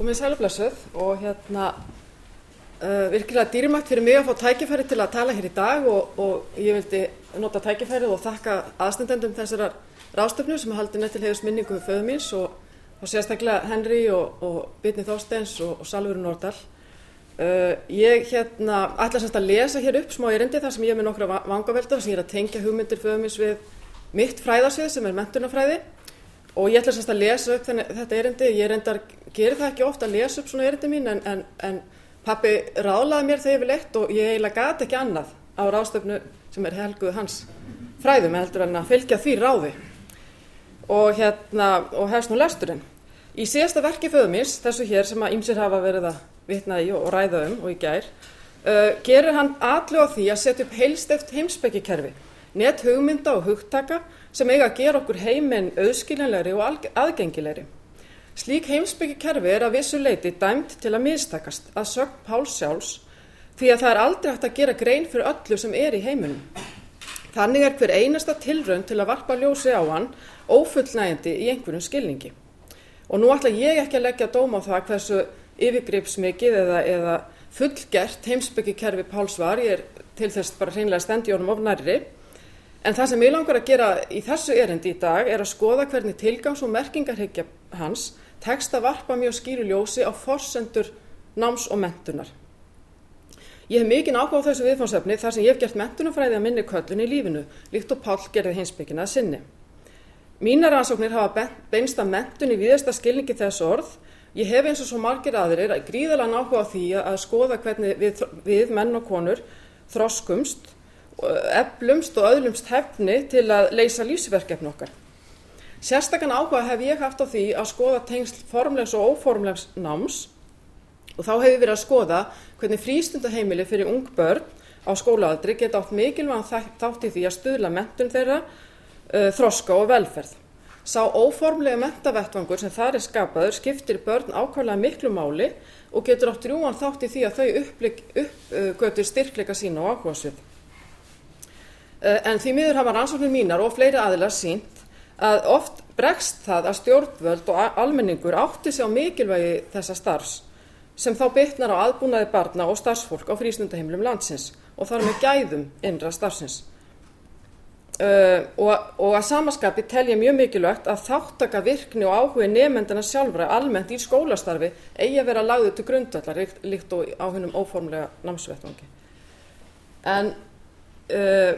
komið sælublessuð og hérna uh, virkilega dýrmætt fyrir mig að fá tækifæri til að tala hér í dag og, og ég vildi nota tækifærið og þakka aðstendendum þessarar ráðstöfnu sem haldi nettil hefðis minningu við föðu míns og, og sérstaklega Henry og, og Bitni Þorsteins og Salvurinn Nordal. Uh, ég hérna ætla semst að lesa hér upp smá erindi þar sem ég er með nokkra vangavelda sem ég er að tengja hugmyndir föðu míns við mitt fræðarsvið sem er mentunafræði og ég ætla semst að lesa upp þenni, þetta erindi. Ég reyndar, gerir það ekki ofta að lesa upp svona erindi mín en, en, en pappi ráðlaði mér þegar ég vil eitt og ég eiginlega gati ekki annað á ráðstöfnu sem er helguð hans fræðum heldur en að fylgja því ráði og hérna og hefst nú lesturinn. Í síðasta verki föðumins, þessu hér sem að ýmsir hafa verið að vitna í og ræða um og í gær, uh, gerir hann allu á því að setja upp heilsteft heimsbyggikerfi, net hugmynda og hugtaka sem eiga að gera okkur heiminn auðskiljanlegri og aðgengilegri. Slík heimsbyggikerfi er að vissu leiti dæmt til að mistakast að sögn Páls sjálfs því að það er aldrei hægt að gera grein fyrir öllu sem er í heiminum. Þannig er hver einasta tilraun til að varpa ljósi á hann ófullnægandi í einhverjum skilningi. Og nú ætla ég ekki að leggja dóma á það hversu yfirgripsmikið eða, eða fullgert heimsbyggikerfi Páls var, ég er til þess bara hreinlega stendi honum of nærri, en það sem ég langar að gera í þessu erindi í dag er að skoða hvernig tilgangs- og merkingarhyggja hans tekst að varpa mjög skýru ljósi á forsendur náms og mentunar. Ég hef mikinn áhuga á þessu viðfánsefni þar sem ég hef gert mentunafræði að minni köllun í lífinu, líkt og Pál gerði heimsbyggina að sinni. Mínar ansóknir hafa beinst að mentun í viðasta skilningi þess orð. Ég hef eins og svo margir aðrir gríðalega áhuga á því að skoða hvernig við, við menn og konur þroskumst, eflumst og öðlumst hefni til að leysa lífsverkefni okkar. Sérstakann áhuga hef ég haft á því að skoða tengsl formlegs og óformlegs náms og þá hef ég verið að skoða hvernig frístundaheimili fyrir ung börn á skólaaldri geta átt mikilvægan þátt í því að stuðla mentun þeirra, uh, þroska og velferð. Sá óformlega mentavettvangur sem þar er skapaður skiptir börn ákvæmlega miklu máli og getur átt rjúan þátt í því að þau uppgötur styrkleika sína og ákvæmsvið. Uh, en því miður hafa rannsóknir mínar og fleiri aðilar sínt að oft bregst það að stjórnvöld og almenningur átti sig á mikilvægi þessa starfs sem þá bytnar á aðbúnaði barna og starfsfólk á frísnundaheimlum landsins og þar með gæðum innra starfsins. Uh, og, og að samaskapi tel ég mjög mikilvægt að þáttaka virkni og áhuga nefnendana sjálfra almennt í skólastarfi eigi að vera lagðu til grundvallar líkt og á hennum óformlega námsvettvangi. En uh,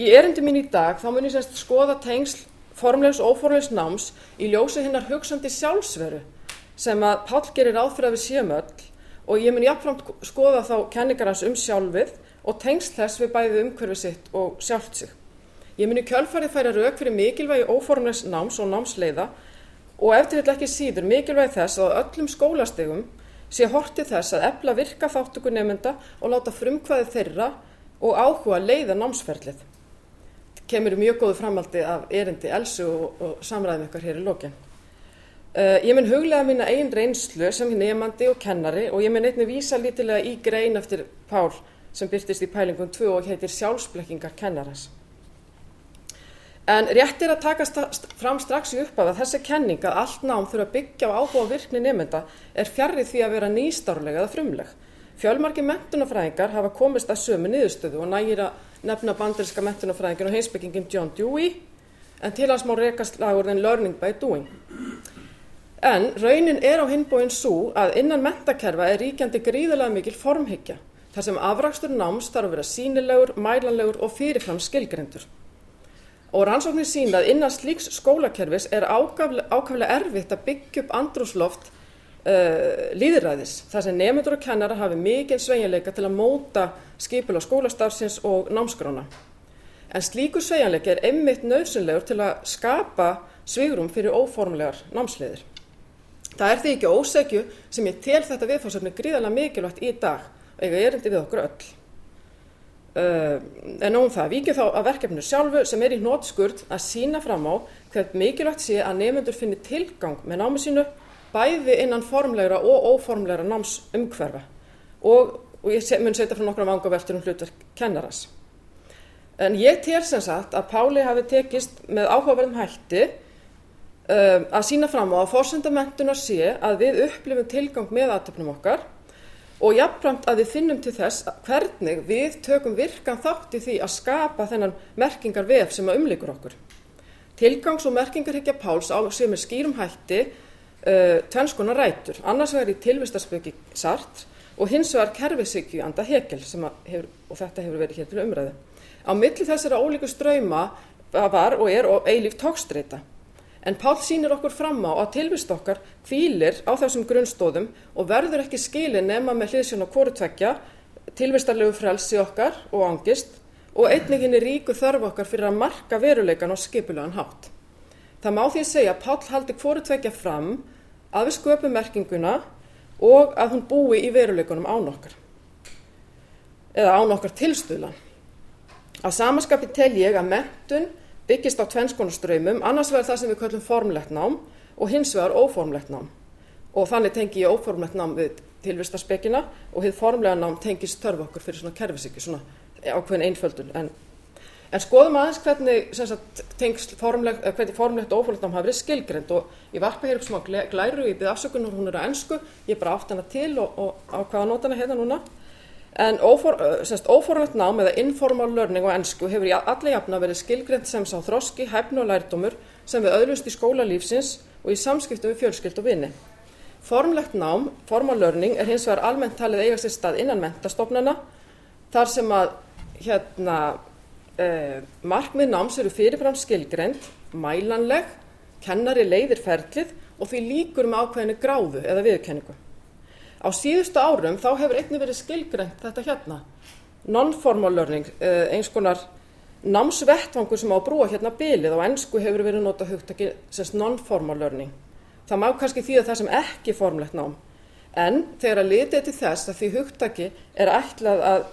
í erindi mín í dag þá mun ég semst skoða tengsl formlegs og óformlegs náms í ljósi hinnar hugsandi sjálfsveru sem að Pál gerir ráð fyrir að við séum öll og ég mun jáfnframt skoða þá kenningar hans um sjálfið og tengsl þess við bæðið umhverfið sitt og sjálft sig. Ég mun í kjölfarið færa rauk fyrir mikilvægi óformlegs náms og námsleiða og eftir þetta ekki síður mikilvægi þess að öllum skólastegum sé hortið þess að efla virka þáttöku nefnda og láta frumkvæði þeirra og áhuga leiða námsferlið. Kemur mjög góðu framaldi af erindi Elsu og, og samræðum ykkar hér í lókinn. Uh, ég mun huglega minna einn reynslu sem nefandi og kennari og ég mun einnig vísa lítilega í grein eftir Pál sem byrtist í pælingum 2 og heitir sjálfsblekkingar kennarans. En rétt er að taka st fram strax í upphafa þessi kenning að allt nám þurfa að byggja á áhuga virkni nefnda er fjarrið því að vera nýstárlega eða frumleg. Fjölmarki mentunafræðingar hafa komist að sömu niðurstöðu og nægir að nefna bandarinska mentunafræðingin og heimsbyggingin John Dewey en til hans má rekast lagurðin learning by doing. En raunin er á hinbóin svo að innan mentakerfa er ríkjandi gríðilega mikil formhyggja þar sem afrakstur náms þarf að vera sínilegur, mælanlegur og fyrirfram skilgrendur. Og rannsóknir sína að innan slíks skólakerfis er ákaflega erfitt að byggja upp andrúsloft uh, líðræðis þar sem nefndur og kennara hafi mikið sveigjanleika til að móta skipil á skólastarfsins og námskrána. En slíku sveigjanleika er einmitt nöðsynlegur til að skapa svigrum fyrir óformlegar námsleiðir. Það er því ekki ósegju sem ég tel þetta viðfársöfni gríðarlega mikilvægt í dag eiga erindi við okkur öll. Uh, en nóum það, vikið þá að verkefnu sjálfu sem er í nótskurð að sína fram á hvert mikilvægt sé að nefnendur finni tilgang með námi sínu bæði innan formlegra og óformlegra námsumhverfa og, og ég mun setja frá nokkrum vangaveltur um hlutverk kennaras. En ég tel sem sagt að Páli hafi tekist með áhugaverðum hætti um, að sína fram á að forsendamentunar sé að við upplifum tilgang með aðtöfnum okkar og jafnframt að við finnum til þess hvernig við tökum virkan þátt í því að skapa þennan merkingar vef sem að umleikur okkur. Tilgangs- og merkingarhyggja Páls á sem er skýrum hætti uh, tvennskona rætur, annars vegar í tilvistarspöki Sartre og hins vegar kerfisyggju anda Hegel hefur, og þetta hefur verið hér til umræðu. Á milli þessara ólíku ströyma var og er og eilíf tókstreita. En Pál sýnir okkur fram á að tilvist okkar kvílir á þessum grunnstóðum og verður ekki skilin nema með hliðsjón á hvoru tvekja, tilvistarlegu frelsi okkar og angist og einninginni ríku þörf okkar fyrir að marka veruleikan og skipulegan hátt. Það má því að segja að Pál haldi hvoru tvekja fram að við sköpum merkinguna og að hún búi í veruleikunum án okkar eða án okkar tilstuðlan. Á samaskapi tel ég að mentun byggist á tvennskonaströymum, annars vegar það sem við kallum formlegt nám og hins vegar óformlegt nám. Og þannig tengi ég óformlegt nám við tilvistarspekina og hið formlega nám tengist törf okkur fyrir svona kerfisíki, svona ákveðin einföldun. En, en skoðum aðeins hvernig, sagt, tengst formlegt, hvernig formlegt og óformlegt nám hafi verið skilgrend og ég varpa hér upp smá glæru, ég byrði afsökunar, hún er að ennsku, ég bara átt hana til og, og á hvaða nótana hérna núna. En óformlegt nám eða informal learning á ennsku hefur í alla jafna verið skilgrend sem sá þroski, hæfni og lærdómur sem við öðlust í skóla lífsins og í samskiptum við fjölskyld og vini. Formlegt nám, formal learning, er hins vegar almennt talið eiga sér stað innan mentastofnana þar sem að hérna, eh, markmið náms eru fyrirfram skilgrend, mælanleg, kennari leiðir ferlið og því líkur með ákveðinu gráðu eða viðkenningu. Á síðustu árum þá hefur einnig verið skilgreint þetta hérna, non-formal learning, eins konar námsvettvangur sem á að brúa hérna bilið og ennsku hefur verið nota hugtaki sem non-formal learning. Það má kannski þýða það sem ekki formlegt nám, en þegar að litið til þess að því hugtaki er ætlað að,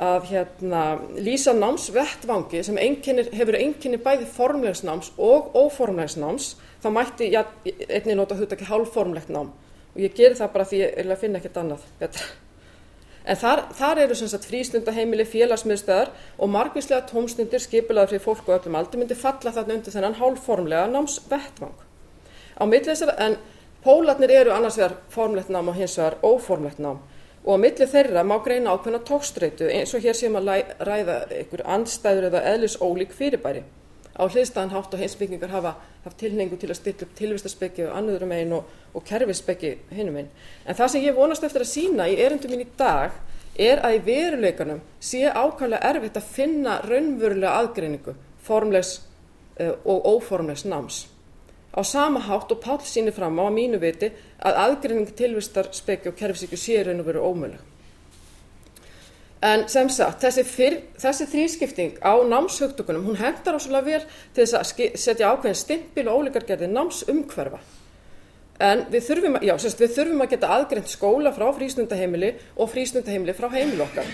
að hérna, lýsa námsvettvangi sem einkennir, hefur einkenni bæði formlegs náms og óformlegs náms, þá mætti ja, einnig nota hugtaki hálfformlegt nám og ég geri það bara því ég finna ekkert annað betra. En þar, þar eru sem sagt frístundaheimili, félagsmiðstöðar og margvíslega tómstundir skipilaður fyrir fólk og öllum aldur myndi falla þarna undir þennan hálfformlega námsvettvang. Á milli þessar, en pólarnir eru annars vegar formlegt nám og hins vegar óformlegt nám og á milli þeirra má greina ákveðna tókstreitu eins og hér séum að ræða einhver andstæður eða eðlis ólík fyrirbæri á hliðstæðan hátt og heimsbyggingar hafa haft tilningu til að stilla upp tilvistarspeki og annuðurum einn og, og kerfispeki hinnum einn. En það sem ég vonast eftir að sína í erindum mín í dag er að í veruleikanum sé ákvæmlega erfitt að finna raunverulega aðgreiningu formlegs uh, og óformlegs náms. Á sama hátt og Páll sínir fram á að mínu viti að aðgreining tilvistarspeki og kerfisíku sé raun og veru ómöguleg. En sem sagt, þessi, fyrr, þessi þrýskipting á námshugtökunum, hún hendar ásvöla vel til þess að setja ákveðin stimpil og ólíkar gerði námsumhverfa. En við þurfum, já, sérst, við þurfum að geta aðgreint skóla frá frísnundaheimili og frísnundaheimili frá heimil okkar.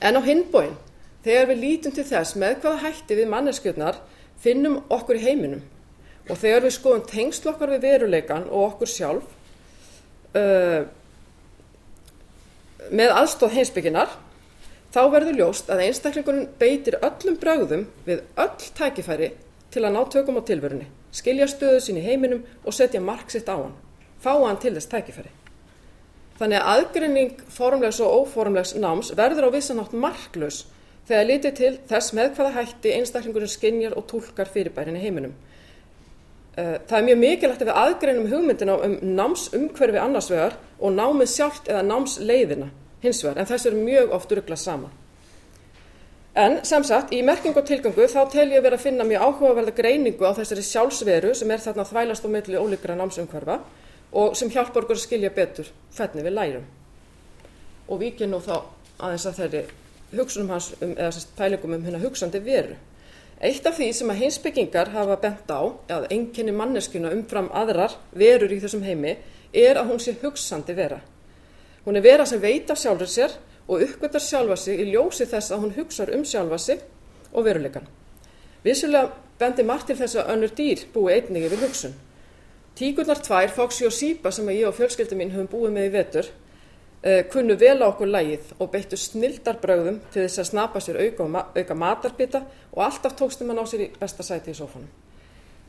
En á hinbóin, þegar við lítum til þess með hvaða hætti við manneskjöldnar finnum okkur í heiminum og þegar við skoðum tengsl okkar við veruleikan og okkur sjálf, uh, með aðstóð heimsbygginar þá verður ljóst að einstaklingurinn beitir öllum brögðum við öll tækifæri til að ná tökum á tilverunni, skilja stöðu sín í heiminum og setja mark sitt á hann, fá hann til þess tækifæri. Þannig að aðgrinning formlegs og óformlegs náms verður á vissanátt marklaus þegar litið til þess með hvaða hætti einstaklingurinn skinjar og tólkar fyrirbærin í heiminum. Það er mjög mikilvægt að við aðgreinum hugmyndina um námsumhverfi annars vegar og námið sjálft eða námsleiðina hins vegar, en þessu er mjög oft urglað sama. En sem sagt, í merkingu og tilgangu þá tel ég verið að finna mjög áhugaverða greiningu á þessari sjálfsveru sem er þarna þvælast á milli ólíkra námsumhverfa og sem hjálpar okkur að skilja betur hvernig við lærum. Og vikið nú þá aðeins að þeirri hugsunum hans, um, eða sérst pælingum um hérna hugsandi veru. Eitt af því sem að heimsbyggingar hafa bent á, að enginni manneskuna umfram aðrar verur í þessum heimi, er að hún sé hugsandi vera. Hún er vera sem veit af sjálfur sér og uppgötar sjálfa sig í ljósi þess að hún hugsar um sjálfa sig og veruleikan. Vissulega bendir margt til þess að önnur dýr búi einningi við hugsun. Tíkurnar tvær, Foxy og Sipa, sem ég og fjölskyldum mín höfum búið með í vetur, kunnu vel á okkur lægið og beittu snildarbröðum til þess að snapa sér auka, auka matarbita og alltaf tókstum hann á sér í besta sæti í sófanum.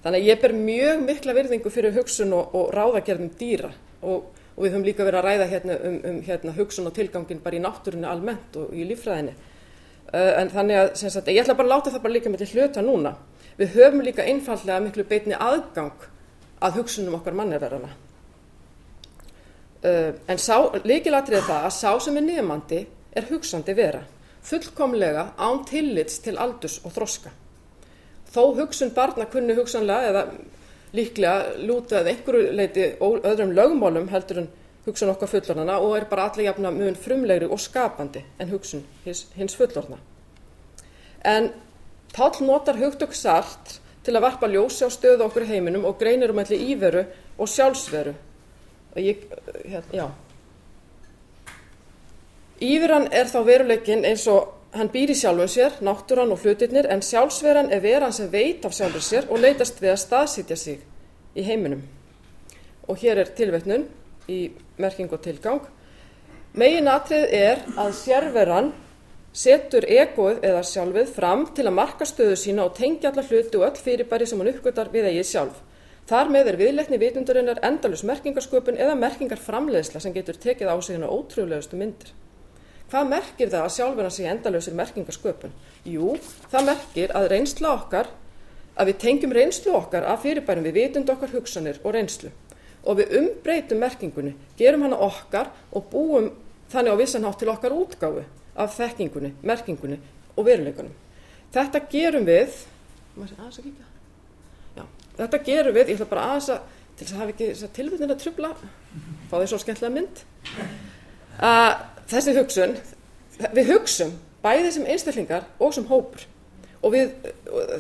þannig að ég ber mjög mikla virðingu fyrir hugsun og, og ráðagerðum dýra og, og við höfum líka verið að ræða hérna um, um hérna, hugsun og tilgangin bara í náttúrunni almennt og í líffræðinni. Uh, en þannig að sagt, ég ætla bara að láta það bara líka með til hluta núna. Við höfum líka einfallega miklu beitni aðgang að hugsunum okkar mannverðarana uh, en líkilatrið það að sá sem er nefandi er hugsandi vera fullkomlega án tillits til aldurs og þroska þó hugsun barna kunni hugsanlega eða líklega lúta eða einhverju leiti öðrum lögmálum heldur en hugsun okkar fullorðana og er bara allir jafna mun frumlegri og skapandi en hugsun hins, hins fullorðna. En Páll notar hugtök sart til að varpa ljósi á stöðu okkur heiminum og greinir um allir íveru og sjálfsveru. Ég, hérna, Íveran er þá veruleikin eins og hann býr í sjálfum sér, náttúran og hlutirnir, en sjálfsveran er veran sem veit af sjálfur sér og leytast við að staðsitja sig í heiminum. Og hér er tilvetnun í merking og tilgang. Megin atrið er að sérveran setur egoið eða sjálfið fram til að marka stöðu sína og tengja alla hluti og öll fyrirbæri sem hann uppgötar við eigið sjálf. Þar með er viðleikni vitundurinnar endalus merkingarsköpun eða merkingarframleiðsla sem getur tekið á sig hennar ótrúlegustu myndir. Hvað merkir það að sjálfurna sé endalösir merkingasköpun? Jú, það merkir að reynsla okkar, að við tengjum reynslu okkar af fyrirbærum við vitund okkar hugsanir og reynslu og við umbreytum merkingunni, gerum hana okkar og búum þannig á vissanhátt til okkar útgáfu af þekkingunni, merkingunni og veruleikunum. Þetta gerum við, Já, þetta gerum við, ég ætla bara aðeins að, til þess að hafa ekki tilvittin að trubla, fá því svo skemmtilega mynd, að þessi hugsun, við hugsum bæði sem einstaklingar og sem hópur og við,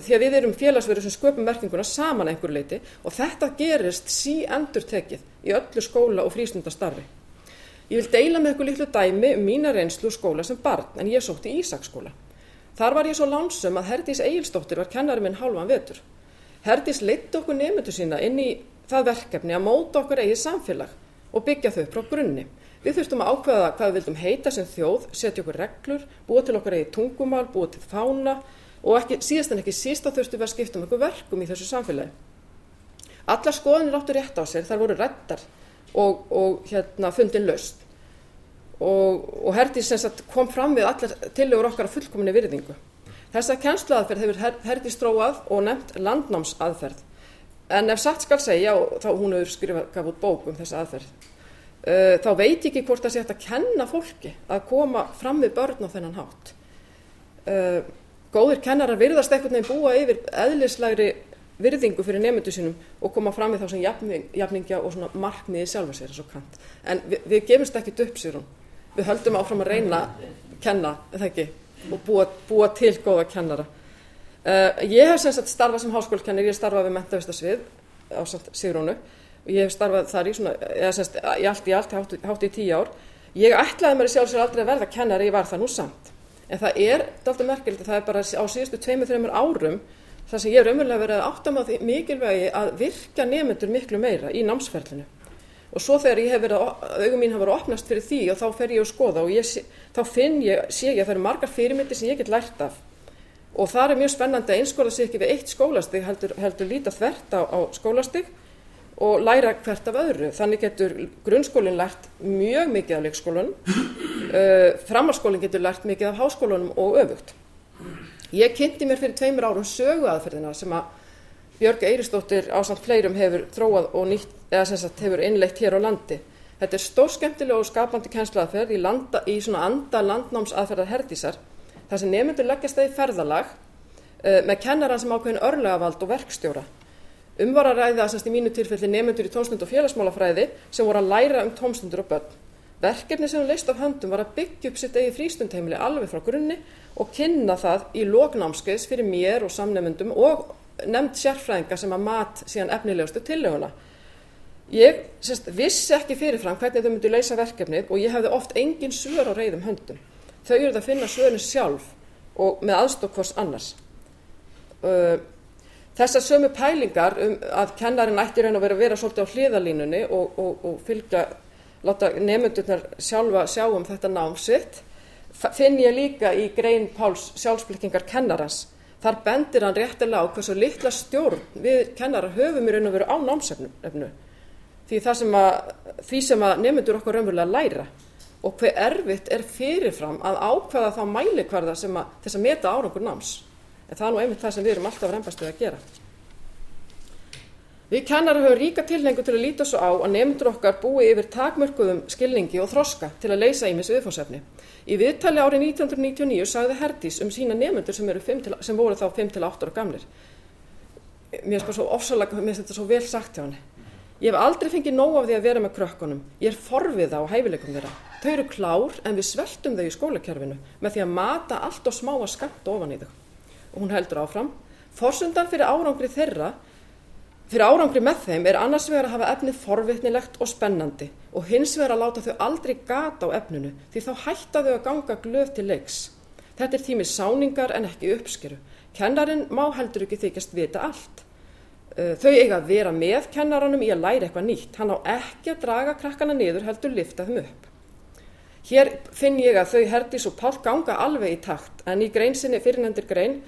því að við erum félagsverður sem sköpum merkinguna saman einhver leiti og þetta gerist sí endur tekið í öllu skóla og frístundastarfi. Ég vil deila með ykkur litlu dæmi um mína reynslu skóla sem barn en ég sótti í Ísaksskóla. Þar var ég svo lánsum að Herdís Egilstóttir var kennari minn hálfan vetur. Herdís leitti okkur nefndu sína inn í það verkefni að móta okkur eigið samfélag og byggja þau frá grunni. Við þurftum að ákveða hvað við vildum heita sem þjóð, setja okkur reglur, búa til okkar eigið tungumál, búa til fána og ekki, síðast en ekki sísta þurftum við að skipta um okkur verkum í þessu samfélagi. Allar skoðanir áttu rétt á sér, þar voru rettar og, og hérna, fundin löst og, og Herdís kom fram við allar tillegur okkar að fullkominni virðingu. Þessa kennsluaðferð hefur Herdís stróað og nefnt landnámsaðferð en ef satt skal segja, og þá hún hefur skrifað gaf út bók um þessa aðferð, uh, þá veit ekki hvort það sé hægt að kenna fólki að koma fram við börn á þennan hátt. Uh, góðir kennarar virðast ekkert nefn búa yfir eðlislegri virðingu fyrir nefndu sínum og koma fram við þá sem jafning, jafningja og svona markmiði sjálfa sér og kant. En við, við gefumst ekkit upp sér hún. Við höldum áfram að reyna kenna, eða ekki, og búa, búa til góða kennara. Uh, ég hef sem sagt starfað sem háskólkennir, ég starfað við mentavistasvið á Sigrónu og ég hef starfað þar í svona, eða semst, í allt í allt, hátt, hátt í tíu ár. Ég ætlaði mér sjálfsögur aldrei að verða kennari, ég var það nú samt. En það er alltaf merkilegt að það er bara á síðustu tveimur, þreimur árum þar sem ég er umverulega verið að áttam á því mikilvægi að virka nefnendur miklu meira í námsferlinu. Og svo þegar ég hef verið að, augum mín hafa verið opnast fyrir því og þá fer ég að skoða og ég, þá finn ég, sé ég að það eru margar fyrirmyndir sem ég get lært af. Og það er mjög spennandi að einskóla sig ekki við eitt skólastig heldur, heldur líta þvert á, á skólastig og læra hvert af öðru. Þannig getur grunnskólinn lært mjög mikið af leikskólanum, uh, framhalskólinn getur lært mikið af háskólanum og öfugt. Ég kynnti mér fyrir tveimur árum sögu aðferðina sem að Björg Eiristóttir ásamt fleirum hefur þróað og nýtt, eða sem sagt hefur innleitt hér á landi. Þetta er stór skemmtilega og skapandi kennslaðferð í, landa, í svona anda landnámsaðferðar herdísar, þar sem nefndur leggjast það í ferðalag uh, með kennaran sem ákveðin örlegavald og verkstjóra. Um var að ræða þess að í mínu tilfelli nefnendur í tómstund og félagsmálafræði sem voru að læra um tómstundur og börn. Verkefni sem hún leist af höndum var að byggja upp sitt eigi frístundheimili alveg frá grunni og kynna það í loknámskeiðs fyrir mér og samnefnendum og nefnd sérfræðinga sem að mat síðan efnilegustu tillöguna. Ég sérst, vissi ekki fyrirfram hvernig þau myndu leysa verkefnið og ég hefði oft engin svör á reyðum höndum. Þau eru það að finna svörin sjálf og með aðstokkvors annars. Þessar sömu pælingar um að kennarin ætti raun að vera vera svolítið á hliðalínunni og, og, og fylgja, láta nefndurnar sjálfa sjá um þetta nám sitt, finn ég líka í grein Páls sjálfsblikkingar kennarans, þar bendir hann réttilega á hversu litla stjórn við kennarar höfum í raun og veru á námsefnu því, sem að, því sem að nefnendur okkur raunverulega læra. Og hver erfitt er fyrirfram að ákvaða þá mælikvarða sem að þess að meta árangur náms. En það er nú einmitt það sem við erum alltaf reymbast við að gera við kennarar höfum ríka tilhengu til að líta svo á að nefndur okkar búi yfir takmörkuðum skilningi og þroska til að leysa ímis viðfónsefni í viðtali árið 1999 sagði Herdís um sína nefnendur sem, til, sem voru þá 5-8 ára gamlir mér finnst þetta svo, svo, svo vel sagt hjá henni Ég hef aldrei fengið nóg af því að vera með krökkunum. Ég er forvið á hæfileikum þeirra. Þau eru klár en við sveltum þau í skólakerfinu með því að mata allt og smáa skamt ofan í þau. Og hún heldur áfram. Forsundan fyrir árangri þeirra, fyrir árangri með þeim er annars vegar að hafa efnið forvitnilegt og spennandi og hins vegar að láta þau aldrei gata á efninu því þá hætta þau að ganga glöð til leiks. Þetta er tími sáningar en ekki uppskeru. Kennarin má heldur ekki þykjast vita allt. Þau eiga að vera með kennaranum í að læra eitthvað nýtt. Hann á ekki að draga krakkana niður heldur lifta þeim upp. Hér finn ég að þau Herdís og Pál ganga alveg í takt en í greinsinni fyrirnendir grein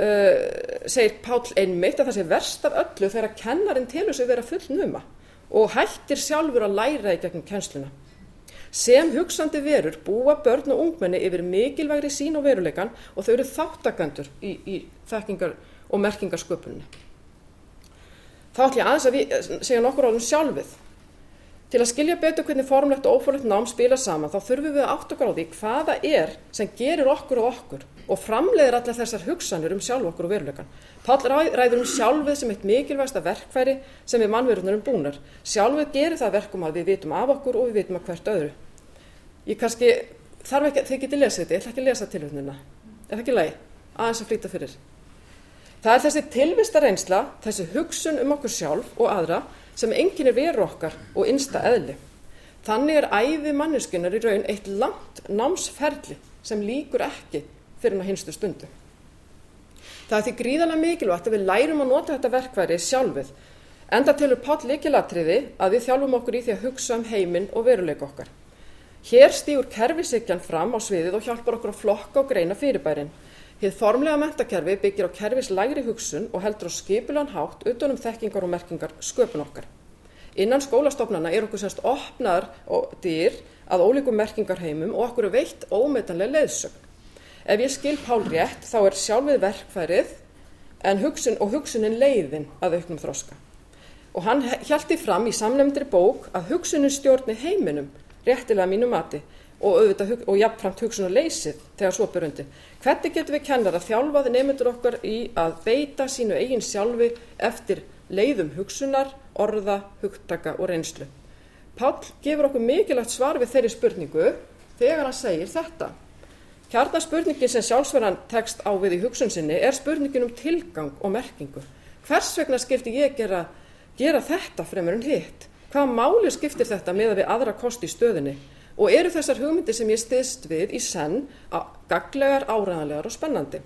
uh, segir Pál einmitt að það sé verst af öllu þegar kennarin telur sig vera full numa og hættir sjálfur að læra í gegnum kennsluna. Sem hugsandi verur búa börn og ungmenni yfir mikilvægri sín og veruleikan og þau eru þáttakandur í, í þekkingar og merkingarsköpunni þá ætlum ég aðeins að við, segja nokkur álum sjálfið. Til að skilja betur hvernig formlegt og óforlegt nám spila saman þá þurfum við að átt okkur á því hvaða er sem gerir okkur og okkur og framleiðir allar þessar hugsanir um sjálf okkur og veruleikan. Pál ræður um sjálfið sem eitt mikilvægsta verkfæri sem við mannverunar um búnar. Sjálfið gerir það verkum að við vitum af okkur og við vitum að hvert öðru. Ég kannski, þarf ekki, þið getið lesið þetta, ég ætla ekki að lesa tilhörnuna. Er það ekki leið? Aðeins að flýta fyrir. Það er þessi tilvista reynsla, þessi hugsun um okkur sjálf og aðra sem enginn er veru okkar og innsta eðli. Þannig er æfi manneskunar í raun eitt langt námsferli sem líkur ekki fyrir hann hinstu stundu. Það er því gríðarlega mikilvægt að við lærum að nota þetta verkværi sjálfið, enda tilur Páll líkilatriði að við þjálfum okkur í því að hugsa um heiminn og veruleika okkar. Hér stýur kerfisikjan fram á sviðið og hjálpar okkur að flokka og greina fyrirbærin. Hið formlega mentakerfi byggir á kerfis lægri hugsun og heldur á skipulan hátt utanum þekkingar og merkingar sköpun okkar. Innan skólastofnana er okkur semst opnar og dyr að ólíkum merkingarheimum og okkur er veitt ómetanlega leiðsögn. Ef ég skil Pál rétt þá er sjálfið verkfærið hugsun, og hugsunin leiðin að auknum þroska. Og hann hjælti fram í samlemndri bók að hugsunin stjórni heiminum réttilega mínu mati og, auðvitað, og jafnframt hugsunarleysið þegar svo berundi. Hvernig getum við kennar að þjálfaði nefndur okkar í að beita sínu eigin sjálfi eftir leiðum hugsunar, orða, hugtaka og reynslu? Pál gefur okkur mikilvægt svar við þeirri spurningu þegar hann segir þetta. Kjarnaspurningin sem sjálfsverðan tekst á við í hugsun sinni er spurningin um tilgang og merkingu. Hvers vegna skildi ég gera, gera þetta fremur en hitt? Hvaða máli skiptir þetta með að við aðra kosti í stöðinni? og eru þessar hugmyndir sem ég stiðst við í senn gaglegar, áræðanlegar og spennandi.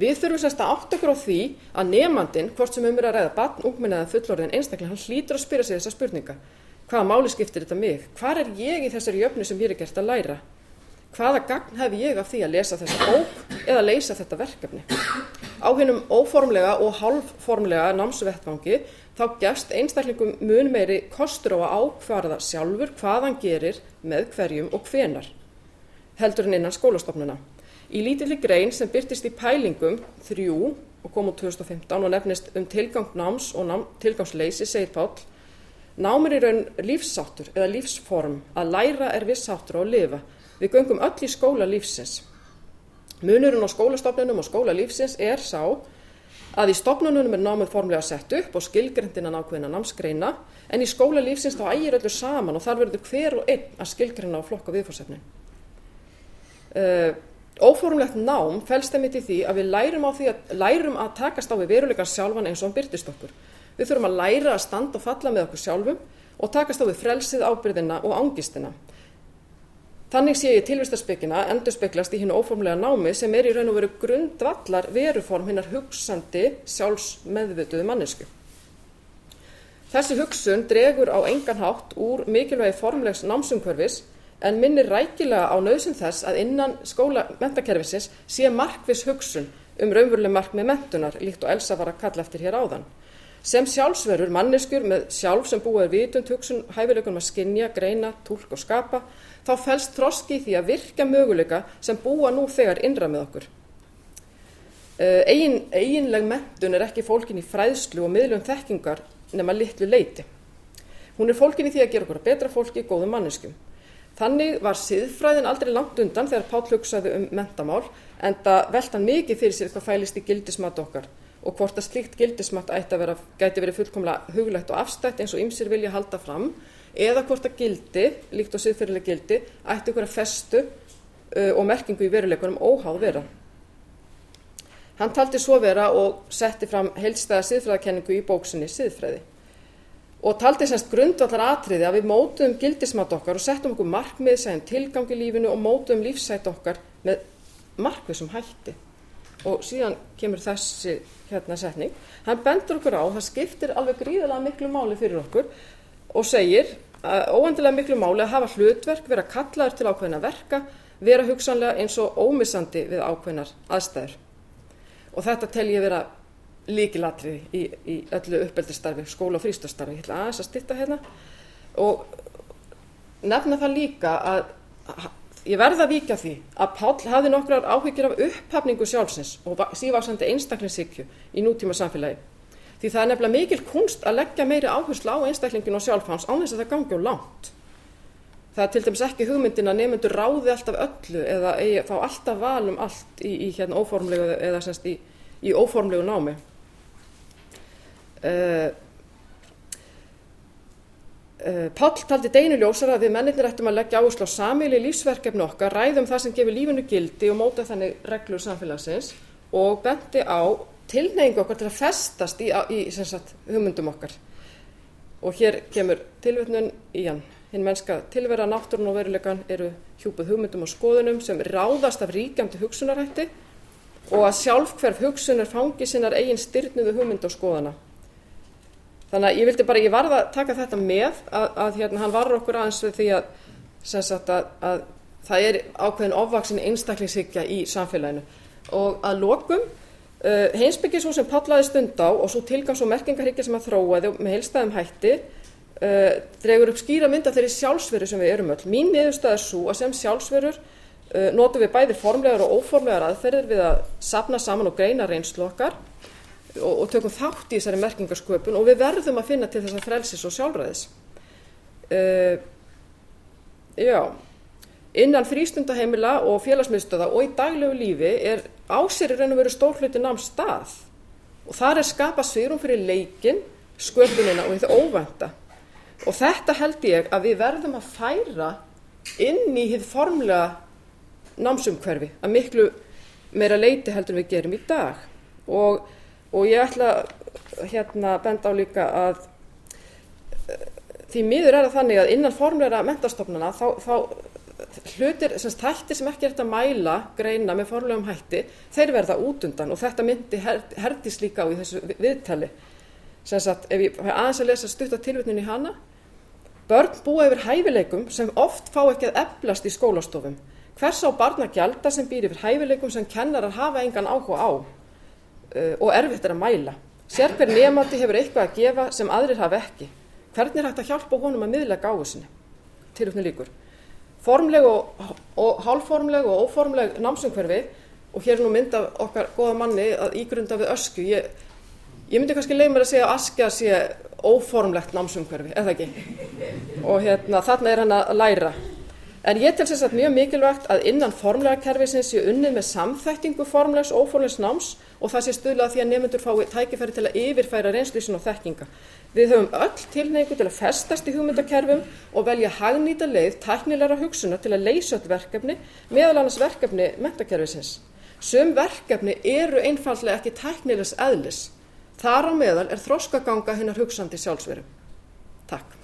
Við þurfum sérst að átt okkur á því að nefnandin, hvort sem um er að ræða barn, ungminn eða fullorðin einstaklega, hann hlýtur að spyrja sig þessa spurninga. Hvaða máli skiptir þetta mig? Hvar er ég í þessari jöfnu sem ég er gert að læra? Hvaða gagn hef ég af því að lesa þessa bók eða leysa þetta verkefni? Á hennum óformlega og hálfformlega námsvettvangi þá gefst einstaklingum mun meiri kostur á að ákvarða sjálfur hvað hann gerir með hverjum og hvenar heldur en innan skólastofnuna. Í lítilli grein sem byrtist í pælingum þrjú og kom úr 2015 og nefnist um tilgang náms og nám, tilgangsleysi segir Pál Námur í raun lífsáttur eða lífsform að læra er vissáttur á að lifa. Við göngum öll í skóla lífsins. Munurinn á skólastofnunum og skóla lífsins er sá að í stofnunum er námið formlega sett upp og skilgrindina nákvæðina námsgreina en í skóla lífsins þá ægir öllu saman og þar verður hver og einn að skilgrina og flokka viðfórsefnin. Uh, eh, óformlegt nám fælst þeim í því að við lærum, að, lærum að takast á við veruleikar sjálfan eins og hann byrtist okkur. Við þurfum að læra að standa og falla með okkur sjálfum og takast á við frelsið, ábyrðina og ángistina. Þannig sé ég tilvistarspekina endur speklast í hinn óformlega námi sem er í raun og veru grundvallar veruform hinnar hugsandi sjálfsmeðvituðu mannesku. Þessi hugsun dregur á engan hátt úr mikilvægi formlegs námsumkörfis en minnir rækilega á nöðsum þess að innan skóla mentakerfisins sé markvis hugsun um raunveruleg markmið mentunar líkt og elsa var að kalla eftir hér áðan sem sjálfsverur manneskjur með sjálf sem búið er vitund hugsun hæfileikunum að skinja greina túlk og skapa þá felst þroski í því að virka möguleika sem búa nú þegar innra með okkur. Egin, eiginleg mentun er ekki fólkin í fræðslu og miðlum þekkingar nema litlu leiti hún er fólkin í því að gera okkur betra fólki góðum manneskum þannig var siðfræðin aldrei langt undan þegar Páll hugsaði um mentamál en það veltan mikið fyrir sér hvað fælist í gildismat okkar og hvort að slíkt gildismat ætti að vera, gæti verið fullkomlega huglægt og afstætt eins og ymsir vilja halda fram eða hvort að gildi, líkt og siðfyrirlega gildi, ætti ykkur að festu uh, og merkingu í veruleikunum óháð vera. Hann taldi svo vera og setti fram heilstæða siðfræðakenningu í bóksinni Siðfræði og taldi semst grundvallar atriði að við mótuðum gildismat okkar og settum okkur markmið, segjum tilgang í lífinu og mótuðum lífsætt okkar með markmið sem hætti og síðan kemur þessi hérna setning. Hann bendur okkur á það skiptir alveg gríðilega miklu máli fyrir okkur og segir óendilega miklu máli að hafa hlutverk vera kallaður til ákveðina verka vera hugsanlega eins og ómissandi við ákveðinar aðstæður. Og þetta tel ég vera líkilatriði í, í öllu uppeldistarfi skóla og frístastarfi ég ætla aðeins að stitta hérna. Og nefna það líka að ég verða að víkja því að Páll hafði nokkrar áhyggjur af upphafningu sjálfsins og sívaksandi einstaklingsíkju í nútíma samfélagi. Því það er nefnilega mikil kunst að leggja meiri áherslu á einstaklingin og sjálfháns án þess að það gangi á langt. Það er til dæmis ekki hugmyndin að nefnendur ráði alltaf öllu eða eigi, fá alltaf valum allt í, í hérna óformlegu eða semst í, í óformlegu námi. Uh, Uh, Páll taldi deinu ljósar að við mennirnir ættum að leggja áherslu á samíli lífsverkefni okkar, ræðum það sem gefur lífinu gildi og móta þannig reglur samfélagsins og benti á tilneyingu okkar til að festast í, í sagt, hugmyndum okkar. Og hér kemur tilvitnun í hann. Hinn mennska tilvera náttúrun og verulegan eru hjúpuð hugmyndum og skoðunum sem ráðast af ríkjandi hugsunarætti og að sjálf hverf hugsunar fangi sinnar eigin styrnuðu hugmynd og skoðana þannig að ég vildi bara, ég varð að taka þetta með að, að hérna, hann varur okkur aðeins við því að, sagt, að, að það er ákveðin ofvaksin einstaklingshyggja í samfélaginu. Og að lokum uh, heimsbyggis svo sem pallaði stund á og svo tilgangs og merkingarhyggja sem að þróaði með heilstæðum hætti uh, dregur upp skýra mynda þeirri sjálfsveru sem við erum öll. Mín niðurstað er svo að sem sjálfsverur uh, notum við bæði formlegar og óformlegar aðferðir við að sapna saman og greina reynslu okkar og, og tökum þátt í þessari merkingarsköpun og við verðum að finna til þess að frelsis og sjálfræðis. Uh, já. Innan frístundaheimila og félagsmiðstöða og í daglegu lífi er ásér í raun og veru stórhluti náms stað. Og þar er skapað svirum fyrir leikin sköpunina og þetta óvænta. Og þetta held ég að við verðum að færa inn í hitt formlega námsumhverfi að miklu meira leiti heldur við gerum í dag. Og og ég ætla hérna að benda á líka að því miður er það þannig að innan formleira mentastofnana þá, þá hlutir, sem þættir sem ekki er þetta að mæla greina með formlegum hætti þeir verða út undan. Og þetta myndi her, herdis líka á í þessu viðtali. Sem sagt, ef ég aðeins að lesa stutt að tilvitninu í hana. Börn búa yfir hæfileikum sem oft fá ekki að eflast í skólastofum. Hvers á barna gjalda sem býr yfir hæfileikum sem kennarar hafa engan áhuga á uh, og erfitt er að mæla. Sér hver nefandi hefur eitthvað að gefa sem aðrir hafa ekki. Hvernig er hægt að hjálpa honum að miðlega gáðu sinni? Tilöfni líkur formleg og, og hálfformleg og óformleg námsumhverfi og hér er nú mynd af okkar goða manni að ígrunda við ösku. Ég, ég myndi kannski leið mér að segja að askja sé óformlegt námsumhverfi eða ekki? Og hérna þarna er hann að læra en ég tel sérstaklega mjög mikilvægt að innan formlega kerfisins sé unnið með samþæktingu formlegs og óformlegs náms og það sé stuðlað því að nefnendur fái tækifæri til að yfirfæra reynslísin og þekkinga. Við höfum öll tilneigu til að festast í hugmyndakerfum og velja hagnýta leið tæknilegra hugsunar til að leysa öll verkefni, meðal annars verkefni mentakerfisins. Sum verkefni eru einfallega ekki tæknilegs eðlis. Þar á meðal er þróskaganga hennar hugsandi sjálfsveru. Takk.